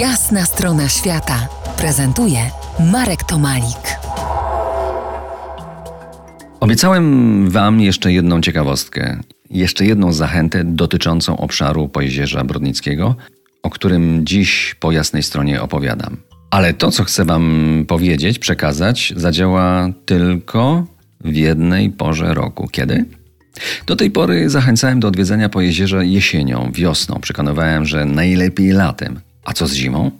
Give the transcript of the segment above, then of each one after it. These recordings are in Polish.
Jasna strona świata prezentuje Marek Tomalik. Obiecałem Wam jeszcze jedną ciekawostkę, jeszcze jedną zachętę dotyczącą obszaru Pojezierza Brodnickiego, o którym dziś po jasnej stronie opowiadam. Ale to, co chcę Wam powiedzieć, przekazać, zadziała tylko w jednej porze roku. Kiedy? Do tej pory zachęcałem do odwiedzenia Pojezierza jesienią, wiosną. Przekonywałem, że najlepiej latem. A co z zimą?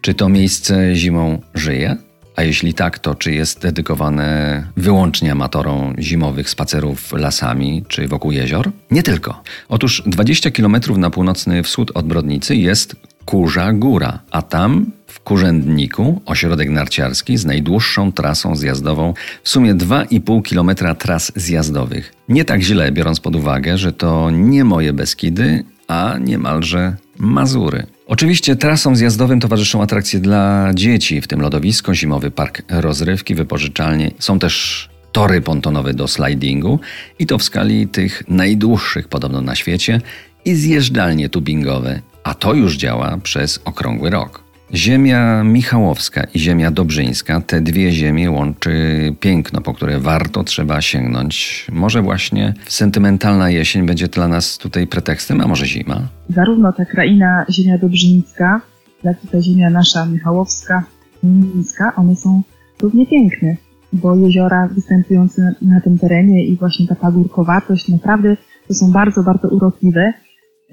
Czy to miejsce zimą żyje? A jeśli tak, to czy jest dedykowane wyłącznie amatorom zimowych spacerów lasami czy wokół jezior? Nie tylko. Otóż 20 km na północny wschód od Brodnicy jest Kurza Góra, a tam w Kurzędniku ośrodek narciarski z najdłuższą trasą zjazdową, w sumie 2,5 km tras zjazdowych. Nie tak źle, biorąc pod uwagę, że to nie moje Beskidy, a niemalże Mazury. Oczywiście trasom zjazdowym towarzyszą atrakcje dla dzieci, w tym lodowisko, zimowy park rozrywki, wypożyczalnie. Są też tory pontonowe do slidingu i to w skali tych najdłuższych podobno na świecie i zjeżdżalnie tubingowe, a to już działa przez okrągły rok. Ziemia Michałowska i ziemia Dobrzyńska, te dwie ziemie łączy piękno, po które warto trzeba sięgnąć. Może właśnie sentymentalna jesień będzie dla nas tutaj pretekstem, a może zima? Zarówno ta kraina ziemia Dobrzyńska, jak i ta ziemia nasza Michałowska, Mińska, one są równie piękne, bo jeziora występujące na tym terenie i właśnie ta pagórkowatość, naprawdę to są bardzo, bardzo urokliwe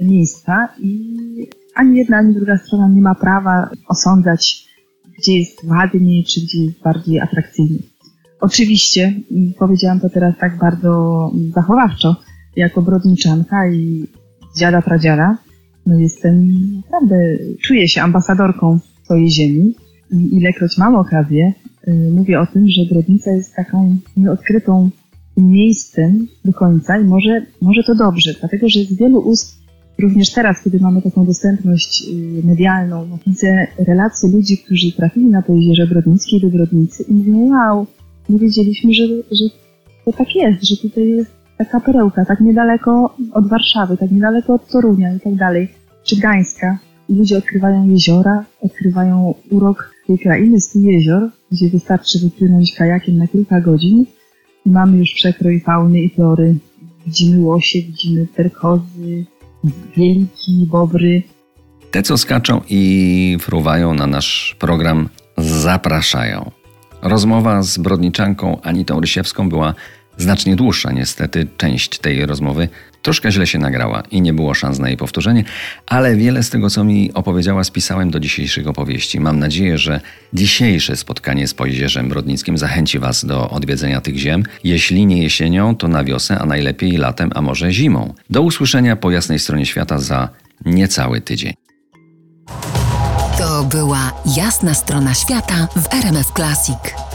miejsca i ani jedna, ani druga strona nie ma prawa osądzać, gdzie jest ładniej, czy gdzie jest bardziej atrakcyjnie. Oczywiście, powiedziałam to teraz tak bardzo zachowawczo, jako brodniczanka i dziada pradziada, no jestem naprawdę, czuję się ambasadorką swojej ziemi i ilekroć mam okazję, y, mówię o tym, że Brodnica jest taką nieodkrytą miejscem do końca i może, może to dobrze, dlatego że z wielu ust Również teraz, kiedy mamy taką dostępność y, medialną, widzę relacje ludzi, którzy trafili na to jezioro Brodnickie do Brodnicy i mówią, wow, nie wiedzieliśmy, że, że to tak jest, że tutaj jest taka perełka, tak niedaleko od Warszawy, tak niedaleko od Torunia i tak dalej, czy Gdańska. I ludzie odkrywają jeziora, odkrywają urok tej krainy, stu jezior, gdzie wystarczy wypłynąć kajakiem na kilka godzin i mamy już przekrój fauny i flory. Widzimy łosie, widzimy terkozy, wielki, bobry. Te, co skaczą i fruwają na nasz program, zapraszają. Rozmowa z brodniczanką Anitą Rysiewską była znacznie dłuższa. Niestety część tej rozmowy troszkę źle się nagrała i nie było szans na jej powtórzenie, ale wiele z tego, co mi opowiedziała, spisałem do dzisiejszych opowieści. Mam nadzieję, że dzisiejsze spotkanie z Pojzierzem Brodnickim zachęci Was do odwiedzenia tych ziem. Jeśli nie jesienią, to na wiosnę, a najlepiej latem, a może zimą. Do usłyszenia po jasnej stronie świata za niecały tydzień. To była jasna strona świata w RMF Classic.